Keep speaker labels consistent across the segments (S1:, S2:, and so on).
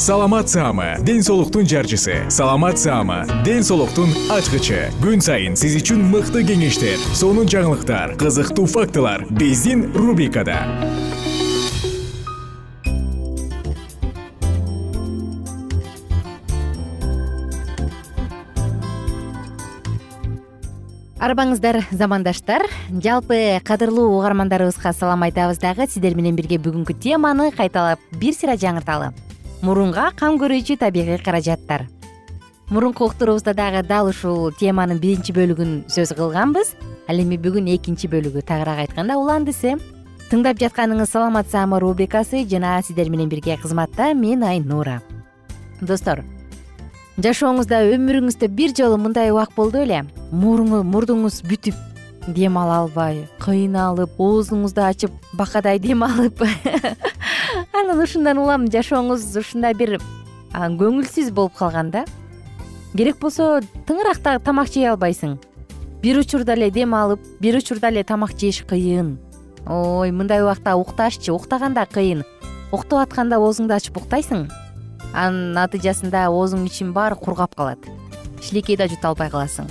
S1: саламат саама ден соолуктун жарчысы. Саламат саама ден соолуктун ачкычы. Күн сайын сиз үчүн мыкты кеңештер сонун жаңылыктар кызыктуу фактылар биздин рубрикада.
S2: Арбаңыздар замандаштар. Жалпы кадырлуу угармандарыбызга салам айтабыз дагы. Сиздер менен бирге бүгүнкү теманы кайталап бир сыйра жаңырталы мурунга кам көрүүчү табигый каражаттар. Мурунку уктуруубузда дагы дал ушул теманын биринчи бөлүгүн сөз кылганбыз. Ал эми бүгүн экинчи бөлүгү. Тагыраак айтканда уландысы тыңдап жатканыңыз саламат саама рубрикасы жана сиздер менен бирге кызматта мен айнура. Достор жашооңузда өмүрүңүздө бир жолу мындай убак болду беле мурдуңуз бүтүп дем ала албай кыйналып оозуңузду ачып бакадай дем алып. Анан ушундан улам жашооңуз ушундай бир көңүлсүз болуп калган да. Керек болсо тыңыраакта тамак жей албайсың. Бир учурда эле дем алып бир учурда эле тамак жеш кыйын. Ой мындай убакта укташчы уктаган да кыйын. Уктап атканда оозуңду ачып уктайсың. Анын натыйжасында оозуңдун ичинин баары кургап калат. Шилекей да жута албай каласың.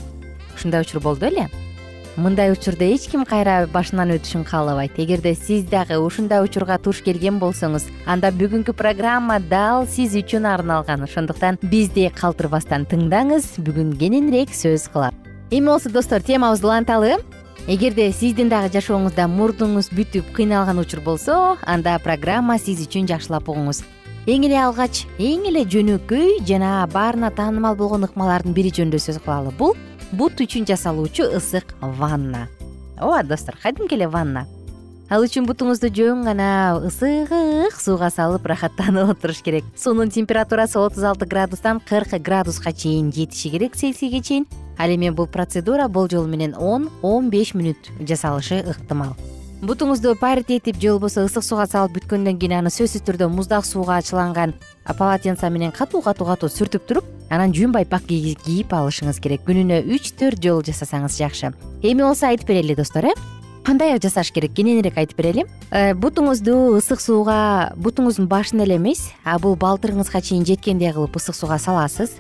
S2: Ушундай учур болду беле мындай учурда эч ким кайра башынан өтүшүн каалабайт. Эгерде сиз дагы ушундай учурга туш келген болсоңуз анда бүгүнкү программа дал сиз үчүн арналган. Ошондуктан бизди калтырбастан тыңдаңыз бүгүн кененирээк сөз кылат эми болсо достор темабызды уланталы эгерде сиздин дагы жашооңузда мурдуңуз бүтүп кыйналган учур болсо анда программа сиз үчүн жакшылап угуңуз. Эң эле алгач эң эле жөнөкөй жана баарына таанымал болгон ыкмалардын бири жөнүндө сөз кылалы бул бут үчүн жасалуучу ысык ванна. Ооба достор кадимки эле ванна? Ал үчүн бутуңузду жөн гана ысык сууга салып ырахаттанып отуруш керек. Суунун температурасы отуз алты градустан кырк градуска чейин жетиши керек цельсийге чейин. Ал эми бул процедура болжол менен он он беш мүнөт жасалышы ыктымал. Бутуңузду парить этип же болбосо ысык сууга салып бүткөндөн кийин аны сөзсүз түрдө муздак сууга чыланган полотенце менен катуу катуу катуу сүртүп туруп анан жүн байпак кийип алышыңыз керек. Күнүнө үч төрт жолу жасасаңыз жакшы. Эми болсо айтып берели достор э? Кандай жасаш керек? Кененирээк айтып берели. Э, бутуңузду ысык сууга бутуңуздун башын эле эмес а бул балтырыңызга чейин жеткендей кылып ысык сууга саласыз.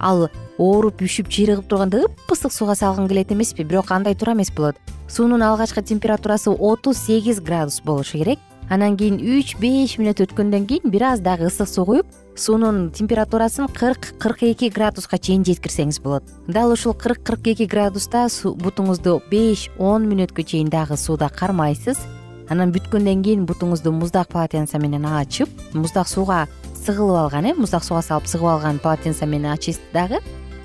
S2: Ал ооруп үшүп чыйрыгып турганда ып ысык сууга салгың келет эмеспи? Бирок андай туура эмес болот. Суунун алгачкы температурасы отуз сегиз градус болушу керек анан кийин үч беш мүнөт өткөндөн кийин бир аз дагы ысык суу куюп суунун температурасын кырк кырк эки градуска чейин жеткирсеңиз болот. Дал ушул кырк кырк эки градуста бутуңузду беш он мүнөткө чейин дагы сууда кармайсыз. Анан бүткөндөн кийин бутуңузду муздак полотенце менен ачып муздак сууга сыгылып алган э муздак сууга салып сыгып алган полотенце менен ачасыз дагы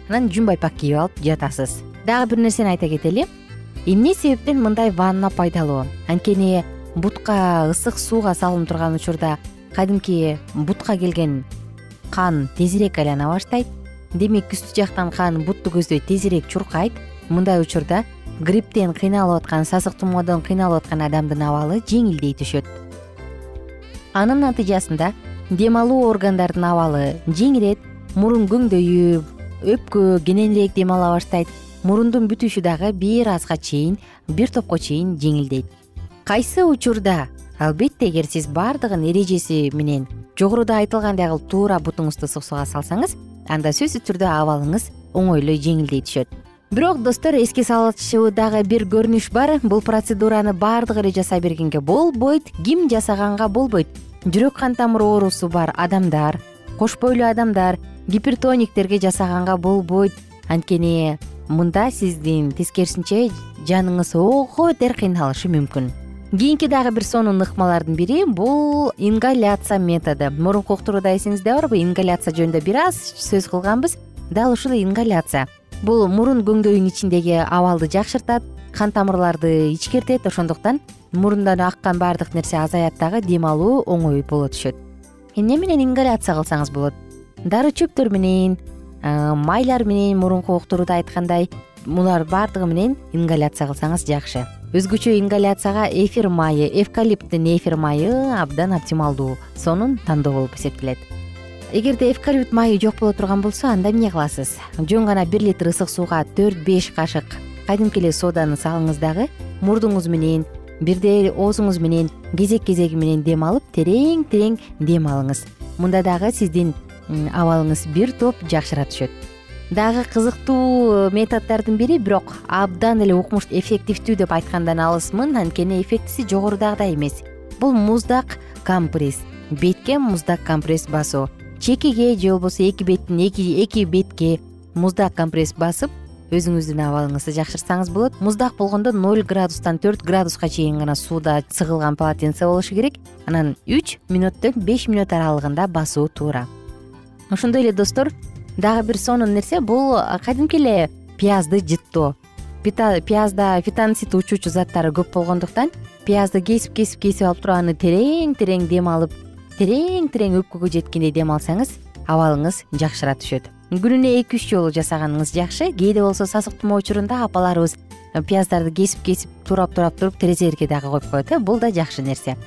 S2: анан жүн байпак кийип алып жатасыз. Дагы бир нерсени айта кетели. Эмне себептен мындай ванна пайдалуу. Анткени бутка ысык сууга салынып турган учурда кадимки бутка келген кан тезирээк айлана баштайт. Демек үстү жактан кан бутту көздөй тезирээк чуркайт. Мындай учурда грипптен кыйналып аткан сасык тумоодон кыйналып аткан адамдын абалы жеңилдей түшөт. Анын натыйжасында дем алуу органдардын абалы жеңирет мурун көңдөйүп өпкө кененирээк дем ала баштайт. Мурундун бүтүшү дагы бир азга чейин бир топко чейин жеңилдейт кайсы учурда? Албетте эгер сиз баардыгын эрежеси менен жогоруда айтылгандай кылып туура бутуңузду суксуга салсаңыз анда сөзсүз түрдө абалыңыз оңойлой жеңилдей түшөт. Бирок достор эске салчу дагы бир көрүнүш бар. Бул процедураны баардыгы эле жасай бергенге болбойт ким жасаганга болбойт. Жүрөк кан тамыр оорусу бар адамдар кош бойлуу адамдар гипертониктерге жасаганга болбойт. Анткени мында сиздин тескерисинче жаныңыз ого бетер кыйналышы мүмкүн кийинки дагы бир сонун ыкмалардын бири бул ингаляция методу. Мурунку уктурууда эсиңизде барбы ингаляция жөнүндө бир аз сөз кылганбыз. Дал ушул ингаляция. Бул мурун көңдөйүнүн ичиндеги абалды жакшыртат кан тамырларды ичкертет. Ошондуктан мурундан аккан баардык нерсе азаят дагы дем алуу оңой боло түшөт. Эмне менен ингаляция кылсаңыз болот? Дары чөптөр менен майлар менен мурунку уктурууда айткандай булар баардыгы менен ингаляция кылсаңыз жакшы. Өзгөчө ингаляцияга эфир майы эвкалипттин эфир майы абдан оптималдуу сонун тандоо болуп эсептелет. Эгерде эвкалипт майы жок боло турган болсо анда эмне кыласыз? Жөн гана бир литр ысык сууга төрт беш кашык. Кадимки эле соданы салыңыз дагы мурдуңуз менен бирдей оозуңуз менен кезек кезеги менен дем алып терең терең дем алыңыз. Мында дагы сиздин абалыңыз бир топ жакшыра түшөт дагы кызыктуу методдордун бири бирок абдан эле укмуш эффективдүү деп айткандан алысмын. Анткени эффектиси жогорудагыдай эмес. Бул муздак компресс. Бетке муздак компресс басуу чекиге же болбосо эки беттин эки бетке муздак компресс басып өзүңүздүн абалыңызды жакшыртсаңыз болот. Муздак болгондо ноль градустан төрт градуска чейин гана сууда сыгылган полотенце болушу керек. Анан үч мүнөттөн беш мүнөт аралыгында басуу туура. Ошондой эле достор дагы бир сонун нерсе. Бул кадимки эле пиязды жыттоо пиязда фитонцид учуучу заттары көп болгондуктан пиязды кесип кесип кесип алып туруп аны терең терең дем алып терең терең өпкөгө жеткендей дем алсаңыз абалыңыз жакшыра түшөт. Күнүнө эки үч жолу жасаганыңыз жакшы. Кээде болсо сасык тумоо учурунда апаларыбыз пияздарды кесип кесип турап турап туруп терезелерге дагы коюп коет э бул да жакшы нерсе.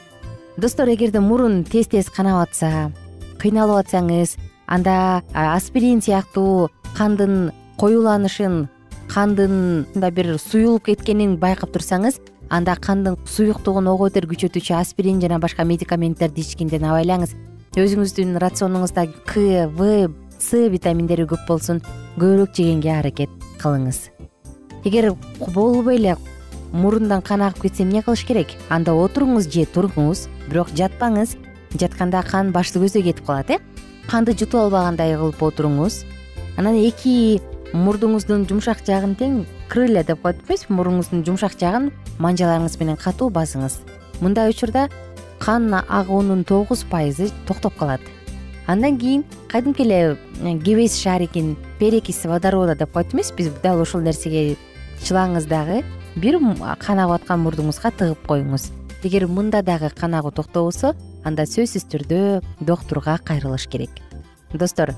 S2: Достор эгерде мурун тез тез канап атса кыйналып атсаңыз анда аспирин сыяктуу кандын коюланышын кандын мындай бир суюлуп кеткенин байкап турсаңыз анда кандын суюктугун ого бетер күчөтүүчү аспирин жана башка медикаменттерди ичкенден абайлаңыз. Өзүңүздүн рационуңузда к в с витаминдери көп болсун көбүрөөк жегенге аракет кылыңыз. Эгер болбой эле мурундан кан агып кетсе эмне кылыш керек? Анда отуруңуз же туруңуз бирок жатпаңыз. Жатканда кан башты көздөй кетип калат э канды жутуп албагандай кылып отуруңуз. Анан эки мурдуңуздун жумшак жагын тең крылья деп коет эмеспи мурдуңуздун жумшак жагын манжаларыңыз менен катуу басыңыз. Мындай учурда кан агуунун тогуз пайызы токтоп калат. Андан кийин кадимки эле э, кебес шарикин перекись водорода деп коет эмеспи дал ушул нерсеге чылаңыз дагы бир кан агып аткан мурдуңузга тыгып коюңуз эгер мында дагы кан агуу токтобосо анда сөзсүз түрдө доктурга кайрылыш керек. Достор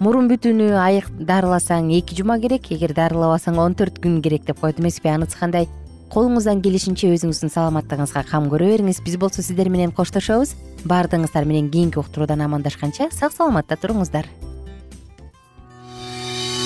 S2: мурун бүтүнү айык дарыласаң эки жума керек эгер дарылабасаң он төрт күн керек деп коет эмеспи анысы кандай? Колуңуздан келишинче өзүңүздүн саламаттыгыңызга кам көрө бериңиз. Биз болсо сиздер менен коштошобуз. Баардыгыңыздар менен кийинки уктуруудан амандашканча сак саламатта туруңуздар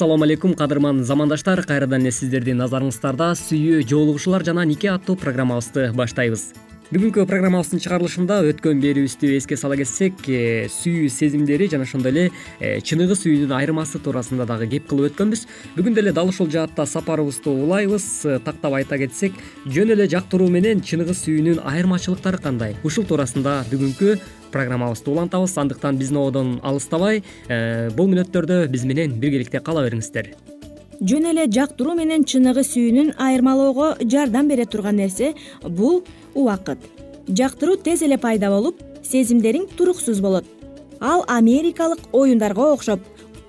S3: ассалому алейкум кадырман замандаштар. Кайрадан эле сиздердин назарыңыздарда сүйүү жоолугушуулар жана нике аттуу программабызды баштайбыз бүгүнкү программабыздын чыгарылышында өткөн берүүбүздү эске сала кетсек э, сүйүү сезимдери жана ошондой эле э, чыныгы сүйүүнүн айырмасы туурасында дагы кеп кылып өткөнбүз. Бүгүн деле дал ушул жаатта сапарыбызды улайбыз. Э, тактап айта кетсек жөн эле жактыруу менен чыныгы сүйүүнүн айырмачылыктары кандай? Ушул туурасында бүгүнкү программабызды улантабыз. Андыктан биздин ободон алыстабай бул мүнөттөрдө биз менен биргеликте кала бериңиздер
S4: жөн эле жактыруу менен чыныгы сүйүүнүн айырмалоого жардам бере турган нерсе бул убакыт. Жактыруу тез эле пайда болуп сезимдериң туруксуз болот. Ал америкалык оюндарга окшоп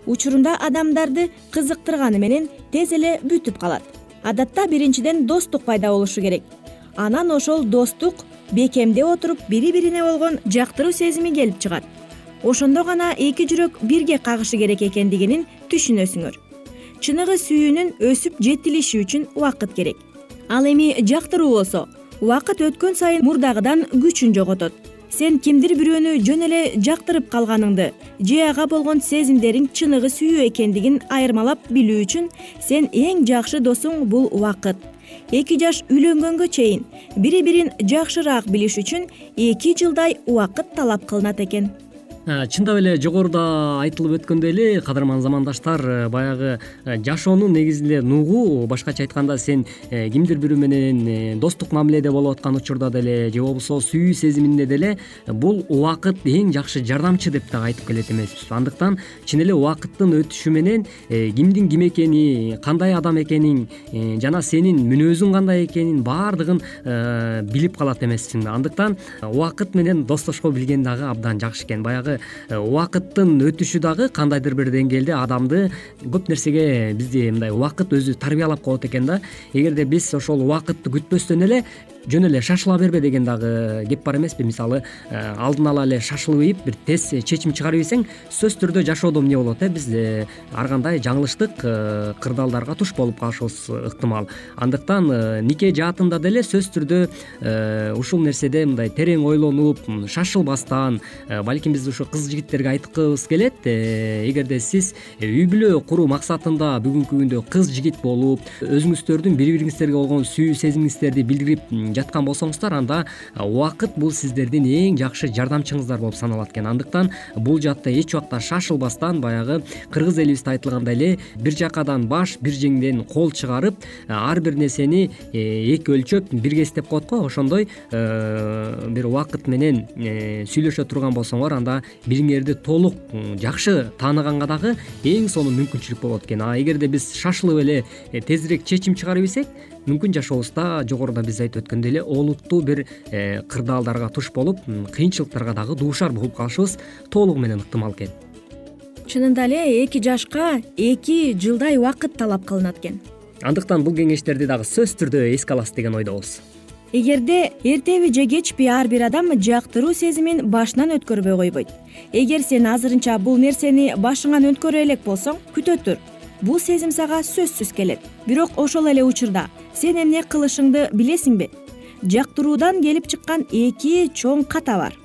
S4: учурунда адамдарды кызыктырганы менен тез эле бүтүп калат. Адатта биринчиден достук пайда болушу керек. Анан ошол достук бекемдеп отуруп бири бирине болгон жактыруу сезими келип чыгат. Ошондо гана эки жүрөк бирге кагышы керек экендигин түшүнөсүңөр чыныгы сүйүүнүн өсүп жетилиши үчүн убакыт керек. Ал эми жактыруу болсо убакыт өткөн сайын мурдагыдан күчүн жоготот. Сен кимдир бирөөнү жөн эле жактырып калганыңды же ага болгон сезимдериң чыныгы сүйүү экендигин айырмалап билүү үчүн сен эң жакшы досуң бул убакыт. Эки жаш үйлөнгөнгө чейин бири бирин жакшыраак билиш үчүн эки жылдай убакыт талап кылынат экен
S3: чындап эле жогоруда айтылып өткөндөй эле кадырман замандаштар э, баягы э, жашоонун негизинде нугу башкача айтканда сен кимдир бирөө менен достук мамиледе болуп аткан учурда деле же болбосо сүйүү сезиминде деле бул убакыт эң жакшы жардамчы деп дагы айтып келет эмеспизби андыктан чын эле убакыттын өтүшү менен кимдин ким экени кандай адам экениң жана сенин мүнөзүң кандай экенин баардыгын билип калат эмессиңби андыктан убакыт менен достошко билген дагы абдан жакшы экен. Баягы Э, убакыттын өтүшү дагы кандайдыр бир деңгээлде адамды көп нерсеге бизди мындай убакыт өзү тарбиялап коет экен да. Эгерде биз ошол убакытты күтпөстөн эле жөн эле шашыла бербе деген дагы кеп бар эмеспи. Мисалы э, алдын ала эле шашылып ийип бир тез чечим чыгарып ийсең сөзсүз түрдө жашоодо эмне болот э? Биз э, ар кандай жаңылыштык э, кырдаалдарга туш болуп калышыбыз ыктымал. Андыктан нике жаатында деле сөзсүз түрдө ушул нерседе мындай терең ойлонуп шашылбастан балким биз ушу кыз жигиттерге айткыбыз келет эгерде сиз үй бүлө куруу максатында бүгүнкү күндө кыз жигит болуп өзүңүздөрдүн бири бириңиздерге болгон сүйүү сезимиңиздерди билдирип жаткан болсоңуздар анда убакыт бул сиздердин эң жакшы жардамчыңыздар болуп саналат экен. Андыктан бул жаатта эч убакта шашылбастан баягы кыргыз элибизде айтылгандай эле бир жакадан баш бир жеңден кол чыгарып ар бир нерсени э, эки өлчөп бир кес коет го. Ошондой э, бир убакыт менен э, сүйлөшө турган болсоңор анда бириңерди толук жакшы тааныганга дагы эң сонун мүмкүнчүлүк болот экен. А эгерде биз шашылып эле тезирээк чечим чыгарып ийсек мүмкүн жашообузда жогоруда биз айтып өткөндөй эле олуттуу бир э, кырдаалдарга туш болуп кыйынчылыктарга дагы дуушар болуп калышыбыз. Толугу менен ыктымал экен
S4: чынында эле эки жашка эки жылдай убакыт талап кылынат экен.
S3: Андыктан бул кеңештерди дагы сөзсүз түрдө эске аласыз деген ойдобуз.
S4: Эгерде эртеби же кечпи ар бир адам жактыруу сезимин башынан өткөрбөй койбойт. Эгер сен азырынча бул нерсени башыңан өткөрө элек болсоң күтө тур бул сезим сага сөзсүз келет. Бирок ошол эле учурда сен эмне кылышыңды билесиңби? Жактыруудан келип чыккан эки чоң ката бар.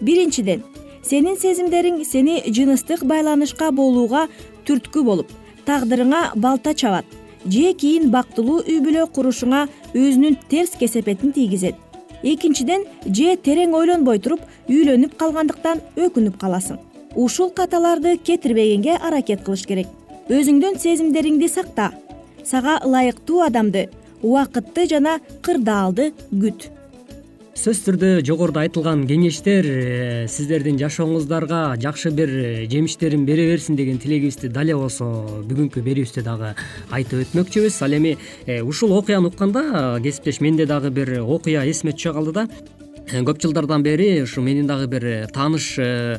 S4: Биринчиден сенин сезимдериң сени жыныстык байланышка болууга түрткү болуп тагдырыңа балта чабат же кийин бактылуу үй бүлө курушуңа өзүнүн терс кесепетин тийгизет. Экинчиден же терең ойлонбой туруп үйлөнүп калгандыктан өкүнүп каласың. Ушул каталарды кетирбегенге аракет кылыш керек өзүңдүн сезимдериңди сакта. Сага ылайыктуу адамды убакытты жана кырдаалды күт.
S3: Сөзсүз түрдө жогоруда айтылган кеңештер э, сиздердин жашооңуздарга жакшы бир э, жемиштерин бере берсин деген тилегибизди дале болсо бүгүнкү берүүбүздө дагы айтып өтмөкчүбүз. Ал эми э, ушул окуяны укканда кесиптеш менде дагы бир окуя эсиме түшө калды да көп жылдардан бери ушу менин дагы бир э, тааныш э,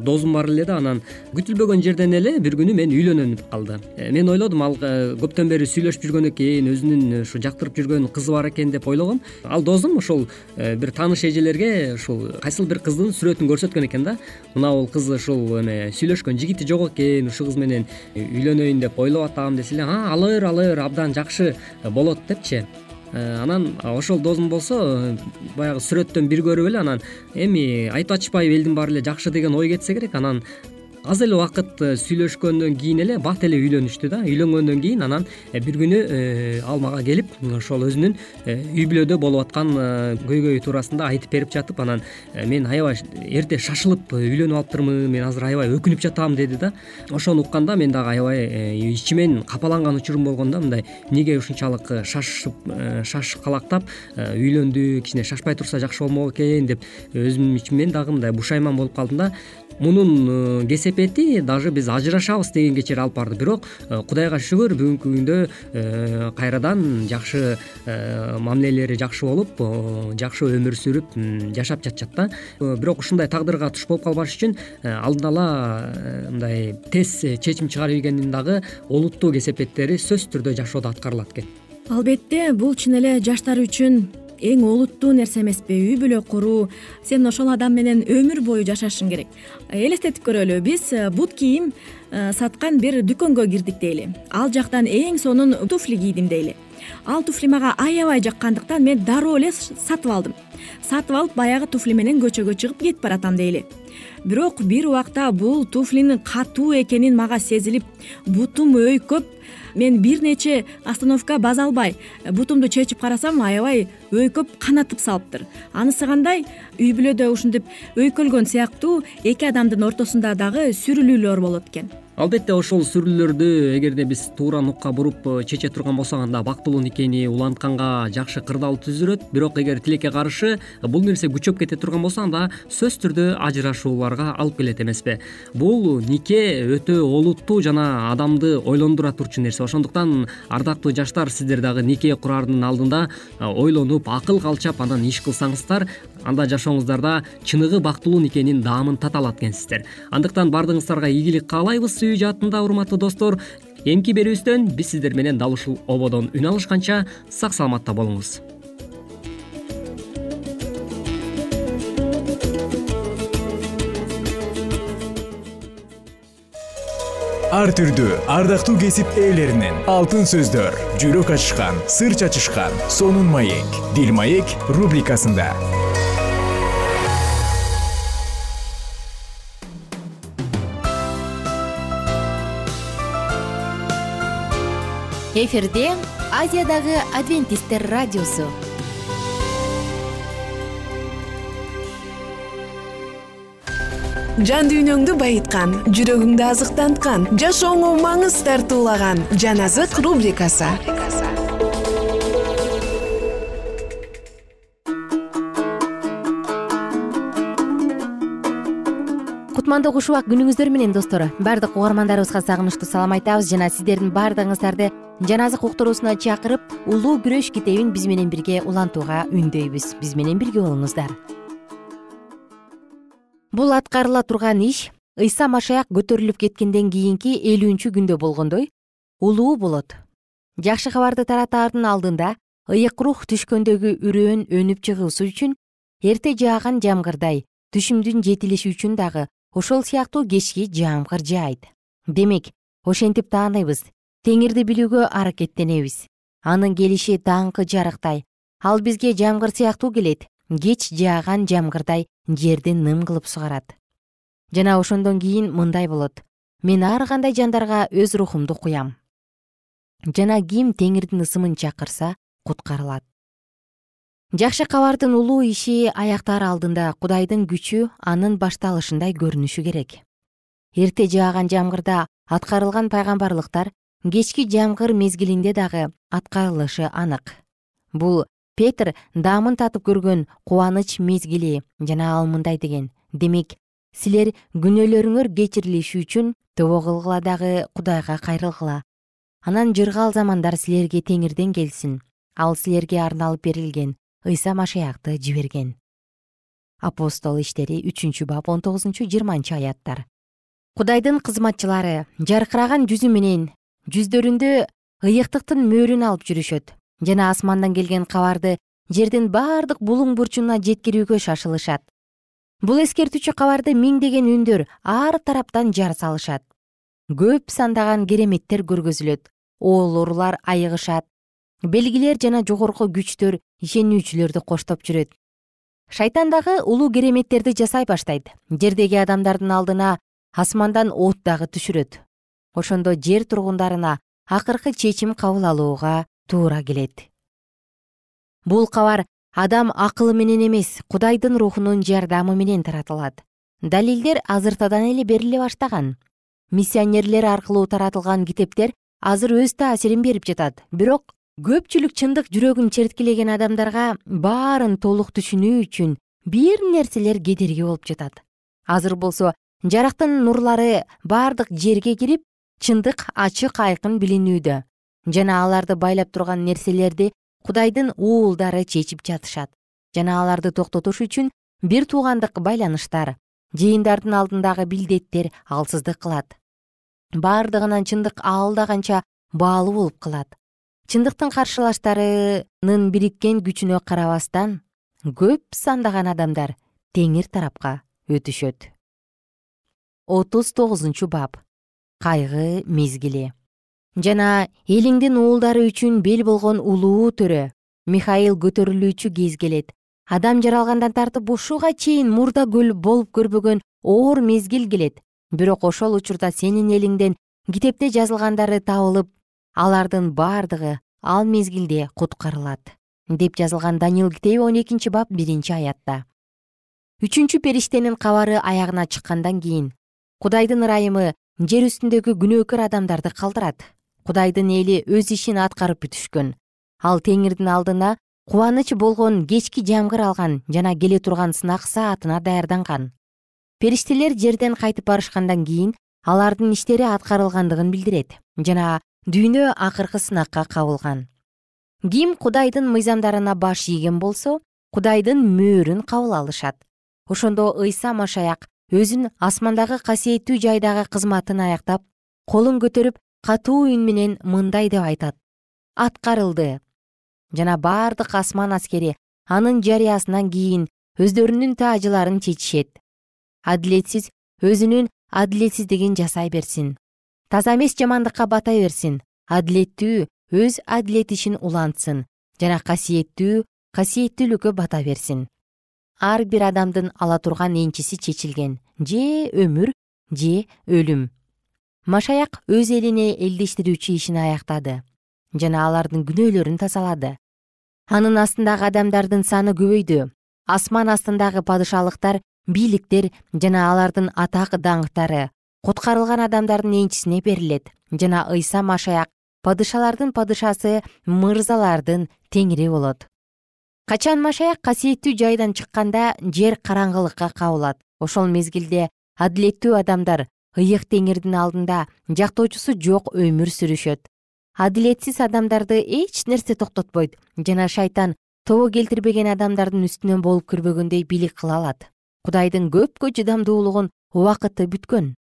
S3: досум бар эле да анан күтүлбөгөн жерден эле бир күнү мен үйлөнөм деп калды мен ойлодум ал көптөн бери сүйлөшүп жүргөн экен өзүнүн ушу жактырып жүргөн кызы бар экен деп ойлогом. Ал досум ошол бир тааныш эжелерге ушул кайсыл бир кыздын сүрөтүн көрсөткөн экен да. Мына бул кыз ушул эме сүйлөшкөн жигити жок экен ушул кыз менен үйлөнөйүн деп ойлоп атам десе эле а алыр алыр абдан жакшы болот депчи. Э, анан ошол досум болсо э, баягы сүрөттөн бир көрүп эле анан эми айтып атышпайбы элдин баары эле жакшы деген ой кетсе керек анан аз эле убакыт э, сүйлөшкөндөн кийин эле бат эле үйлөнүштү да. Үйлөнгөндөн кийин анан э, бир күнү э, ал мага келип ошол өзүнүн үй бүлөдө болуп аткан көйгөйү туурасында айтып берип жатып анан мен аябай эрте шашылып үйлөнүп алыптырмын мен азыр аябай өкүнүп жатам деди да. Ошону укканда мен дагы аябай ичимен капаланган учурум болгон да. Мындай эмнеге ушунчалык шашып шашкалактап үйлөндү кичине шашпай турса жакшы болмок экен деп өзүмдүн ичиммен дагы мындай бушайман болуп калдым да мунун кесепети даже биз ажырашабыз дегенге чейин алып барды. Бирок э, кудайга шүгүр бүгүнкү күндө э, кайрадан жакшы э, мамилелери жакшы болуп жакшы өмүр сүрүп жашап жатышат да. Бирок ушундай тагдырга туш болуп калбаш үчүн алдын ала мындай тез чечим чыгарып ийгендин дагы олуттуу кесепеттери сөзсүз түрдө жашоодо аткарылат экен.
S4: Албетте бул чын эле жаштар үчүн эң олуттуу нерсе эмеспи? Үй бүлө куруу сен ошол адам менен өмүр бою жашашың керек. Элестетип көрөлү биз э, бут кийим э, саткан бир дүкөнгө кирдик дейли. Ал жактан эң сонун туфли кийдим дейли. Ал туфли мага аябай жаккандыктан мен дароо эле сатып алдым. Сатып алып баягы туфли менен көчөгө чыгып кетип баратам дейли. Бирок бир убакта бул туфлинин катуу экенин мага сезилип бутум өйкөп мен бир нече остановка баса албай бутумду чечип карасам аябай өйкөп канатып салыптыр. Анысы кандай? Үй бүлөдө ушинтип өйкөлгөн сыяктуу эки адамдын ортосунда дагы сүрүлүүлөр болот экен
S3: албетте ошол сүрүлүүлөрдү эгерде биз туура нукка буруп э, чече турган болсок анда бактылуу никени улантканга жакшы кырдаал түзүлөт бирок эгер тилекке каршы бул нерсе күчөп кете турган болсо анда сөзсүз түрдө ажырашууларга алып келет эмеспи. Бул нике өтө олуттуу жана адамды ойлондура турчу нерсе. Ошондуктан ардактуу жаштар сиздер дагы нике курардын алдында э, ойлонуп акыл калчап анан иш кылсаңыздар анда жашооңуздарда чыныгы бактылуу никенин даамын тата алат экенсиздер. Андыктан баардыгыңыздарга ийгилик каалайбыз жаатында урматтуу достор эмки берүүбүздөн биз сиздер менен дал ушул ободон үн алышканча сак саламатта болуңуз.
S1: Ар түрдүү ардактуу кесип ээлеринен алтын сөздөр жүрөк ачышкан сыр чачышкан сонун маек дил маек рубрикасында.
S5: Эфирде азиядагы адвентисттер радиосу.
S6: Жан дүйнөңдү байыткан жүрөгүңдү азыктанткан жашооңо маңыз тартуулаган жан азык рубрикасы.
S2: Кутмандуу куш убак күнүңүздөр менен достор. Баардык угармандарыбызга сагынычтуу салам айтабыз жана сиздердин баардыгыңыздарды жан азык уктуруусуна чакырып улуу күрөш китебин биз менен бирге улантууга үндөйбүз. Биз менен бирге болуңуздар. Бул аткарыла турган иш ыйса машаяк көтөрүлүп кеткенден кийинки элүүнчү күндө болгондой улуу болот. Жакшы кабарды таратаардын алдында ыйык рух түшкөндөгү үрөөн өнүп чыгуусу үчүн эрте жааган жамгырдай түшүмдүн жетилиши үчүн дагы ошол сыяктуу кечки жаамгыр жаайт демек ошентип тааныйбыз теңирди билүүгө аракеттенебиз. Анын келиши даңкы жарыктай ал бизге жамгыр сыяктуу келет. Кеч жааган жамгырдай жерди ным кылып сугарат. Жана ошондон кийин мындай болот. Мен ар кандай жандарга өз рухумду куям. Жана ким теңирдин ысымын чакырса куткарылат. Жакшы кабардын улуу иши аяктаар алдында кудайдын күчү анын башталышындай көрүнүшү керек. Эрте жааган жамгырда аткарылган пайгамбарлыктар кечки жамгыр мезгилинде дагы аткарылышы анык. Бул петр даамын татып көргөн кубаныч мезгили жана ал мындай деген. Демек силер күнөөлөрүңөр кечирилиши үчүн тобо кылгыла дагы кудайга кайрылгыла. Анан жыргал замандар силерге теңирден келсин. Ал силерге арналып берилген ыйса машаякты жиберген. Апостол иштери үчүнчү бап он тогузунчу жыйырманчы аяттар. Кудайдын кызматчылары жаркыраган жүзү менен жүздөрүндө ыйыктыктын мөөрүн алып жүрүшөт. Жана асмандан келген кабарды жердин бардык булуң бурчуна жеткирүүгө шашылышат. Бул эскертүүчү кабарды миңдеген үндөр ар тараптан жар салышат. Көп сандаган кереметтер көргөзүлөт. Оолорулар айыгышат. Белгилер жана жогорку күчтөр ишенүүчүлөрдү коштоп жүрөт. Шайтан дагы улуу кереметтерди жасай баштайт. Жердеги адамдардын алдына асмандан от дагы түшүрөт ошондо жер тургундарына акыркы чечим кабыл алууга туура келет. Бул кабар адам акылы менен эмес кудайдын рухунун жардамы менен таратылат. Далилдер азыртадан эле бериле баштаган. Миссионерлер аркылуу таратылган китептер азыр өз таасирин берип жатат. Бирок көпчүлүк чындык жүрөгүн черткилеген адамдарга баарын толук түшүнүү үчүн бир нерселер кедерги болуп жатат. Азыр болсо жарыктын нурлары бардык жерге кирип чындык ачык айкын билинүүдө. Жана аларды байлап турган нерселерди кудайдын уулдары чечип жатышат. Жана аларды токтотуш үчүн бир туугандык байланыштар жыйындардын алдындагы билдеттер алсыздык кылат. Бардыгынан чындык алда канча баалуу болуп калат чындыктын каршылаштарынын бириккен күчүнө карабастан көп сандаган адамдар теңир тарапка өтүшөт. Отуз тогузунчу бап кайгы мезгили жана элиңдин уулдары үчүн бел болгон улуу төрө михаил көтөрүлүүчү кез келет. Адам жаралгандан тартып ушуга чейин мурда көл болуп көрбөгөн оор мезгил келет. Бирок ошол учурда сенин элиңден китепте жазылгандары табылып алардын бардыгы ал мезгилде куткарылат деп жазылган даниил китеби он экинчи бап биринчи аятта. Үчүнчү периштенин кабары аягына чыккандан кийин кудайдын ырайымы жер үстүндөгү күнөөкөр адамдарды калтырат. Кудайдын эли өз ишин аткарып бүтүшкөн. Ал теңирдин алдына кубаныч болгон кечки жамгыр алган жана келе турган сынак саатына даярданган. Периштелер жерден кайтып барышкандан кийин алардын иштери аткарылгандыгын билдирет жана дүйнө акыркы сынакка кабылган. Ким кудайдын мыйзамдарына баш ийген болсо кудайдын мөөрүн кабыл алышат. Ошондо ыйса машаяк өзүн асмандагы касиеттүү жайдагы кызматын аяктап колун көтөрүп катуу үн менен мындай деп айтат. Аткарылды. Жана бардык асман аскери анын жарыясынан кийин өздөрүнүн таажыларын чечишет. Адилетсиз өзүнүн адилетсиздигин жасай берсин. Таза эмес жамандыкка бата берсин. Адилеттүү өз адилет ишин улантсын. Жана касиеттүү касиеттүүлүккө бата берсин ар бир адамдын ала турган энчиси чечилген. Же өмүр же өлүм. Машаяк өз элине элдештирүүчү ишин аяктады. Жана алардын күнөөлөрүн тазалады. Анын астындагы адамдардын саны көбөйдү. Асман астындагы падышалыктар бийликтер жана алардын атак даңктары куткарылган адамдардын энчисине берилет. Жана ыйса машаяк падышалардын падышасы мырзалардын теңири болот качан машаяк касиеттүү жайдан чыкканда жер караңгылыкка кабылат? Ошол мезгилде адилеттүү адамдар ыйык теңирдин алдында жактоочусу жок өмүр сүрүшөт. Адилетсиз адамдарды эч нерсе токтотпойт жана шайтан тобо келтирбеген адамдардын үстүнөн болуп кирбөгөндөй бийлик кыла алат. Кудайдын көпкө чыдамдуулугун убакыты бүткөн.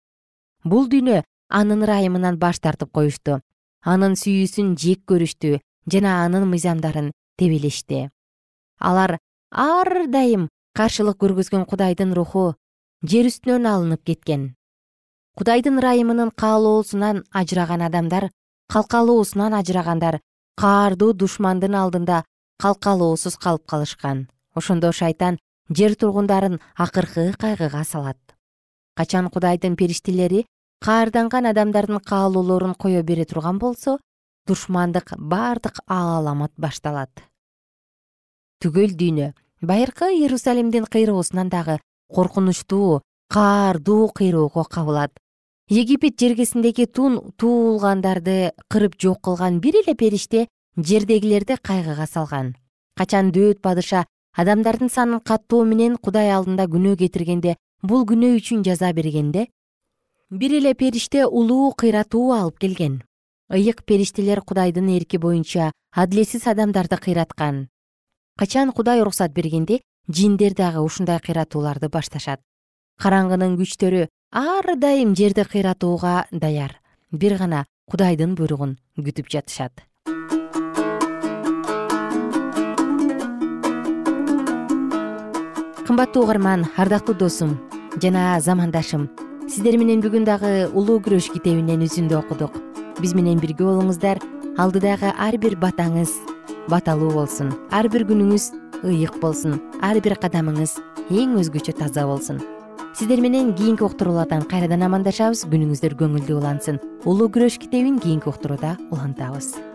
S2: Бул дүйнө анын ырайымынан баш тартып коюшту. Анын сүйүүсүн жек көрүштү жана анын мыйзамдарын тебелешти алар ар дайым каршылык көргөзгөн кудайдын руху жер үстүнөн алынып кеткен. Кудайдын ырайымынын каалоосунан ажыраган адамдар калкалоосунан ажырагандар каардуу душмандын алдында калкалоосуз калып калышкан. Ошондо шайтан жер тургундарын акыркы кайгыга салат. Качан кудайдын периштелери каарданган адамдардын каалоолорун кое бере турган болсо душмандык бардык ааламат башталат түгөл дүйнө. Байыркы иерусалимдин кыйроосунан дагы коркунучтуу каардуу кыйроого кабылат. Египет жергесиндеги тун туулгандарды кырып жок кылган бир эле периште жердегилерди кайгыга салган. Качан дөөт падыша адамдардын санын каттоо менен кудай алдында күнөө кетиргенде бул күнөө үчүн жаза бергенде бир эле периште улуу кыйратуу алып келген. Ыйык периштелер кудайдын эрки боюнча адилетсиз адамдарды кыйраткан качан кудай уруксат бергенде жиндер дагы ушундай кыйратууларды башташат? Караңгынын күчтөрү ар дайым жерди кыйратууга даяр. Бир гана кудайдын буйругун күтүп жатышат. Кымбаттуу угарман ардактуу досум жана замандашым сиздер менен бүгүн дагы улуу күрөш китебинен үзүндү окудук. Биз менен бирге болуңуздар. Алдыдагы ар бир батаңыз баталуу болсун. Ар бир күнүңүз ыйык болсун. Ар бир кадамыңыз эң өзгөчө таза болсун. Сиздер менен кийинки уктуруулардан кайрадан амандашабыз. Күнүңүздөр көңүлдүү улансын. Улуу күрөш китебин кийинки уктурууда улантабыз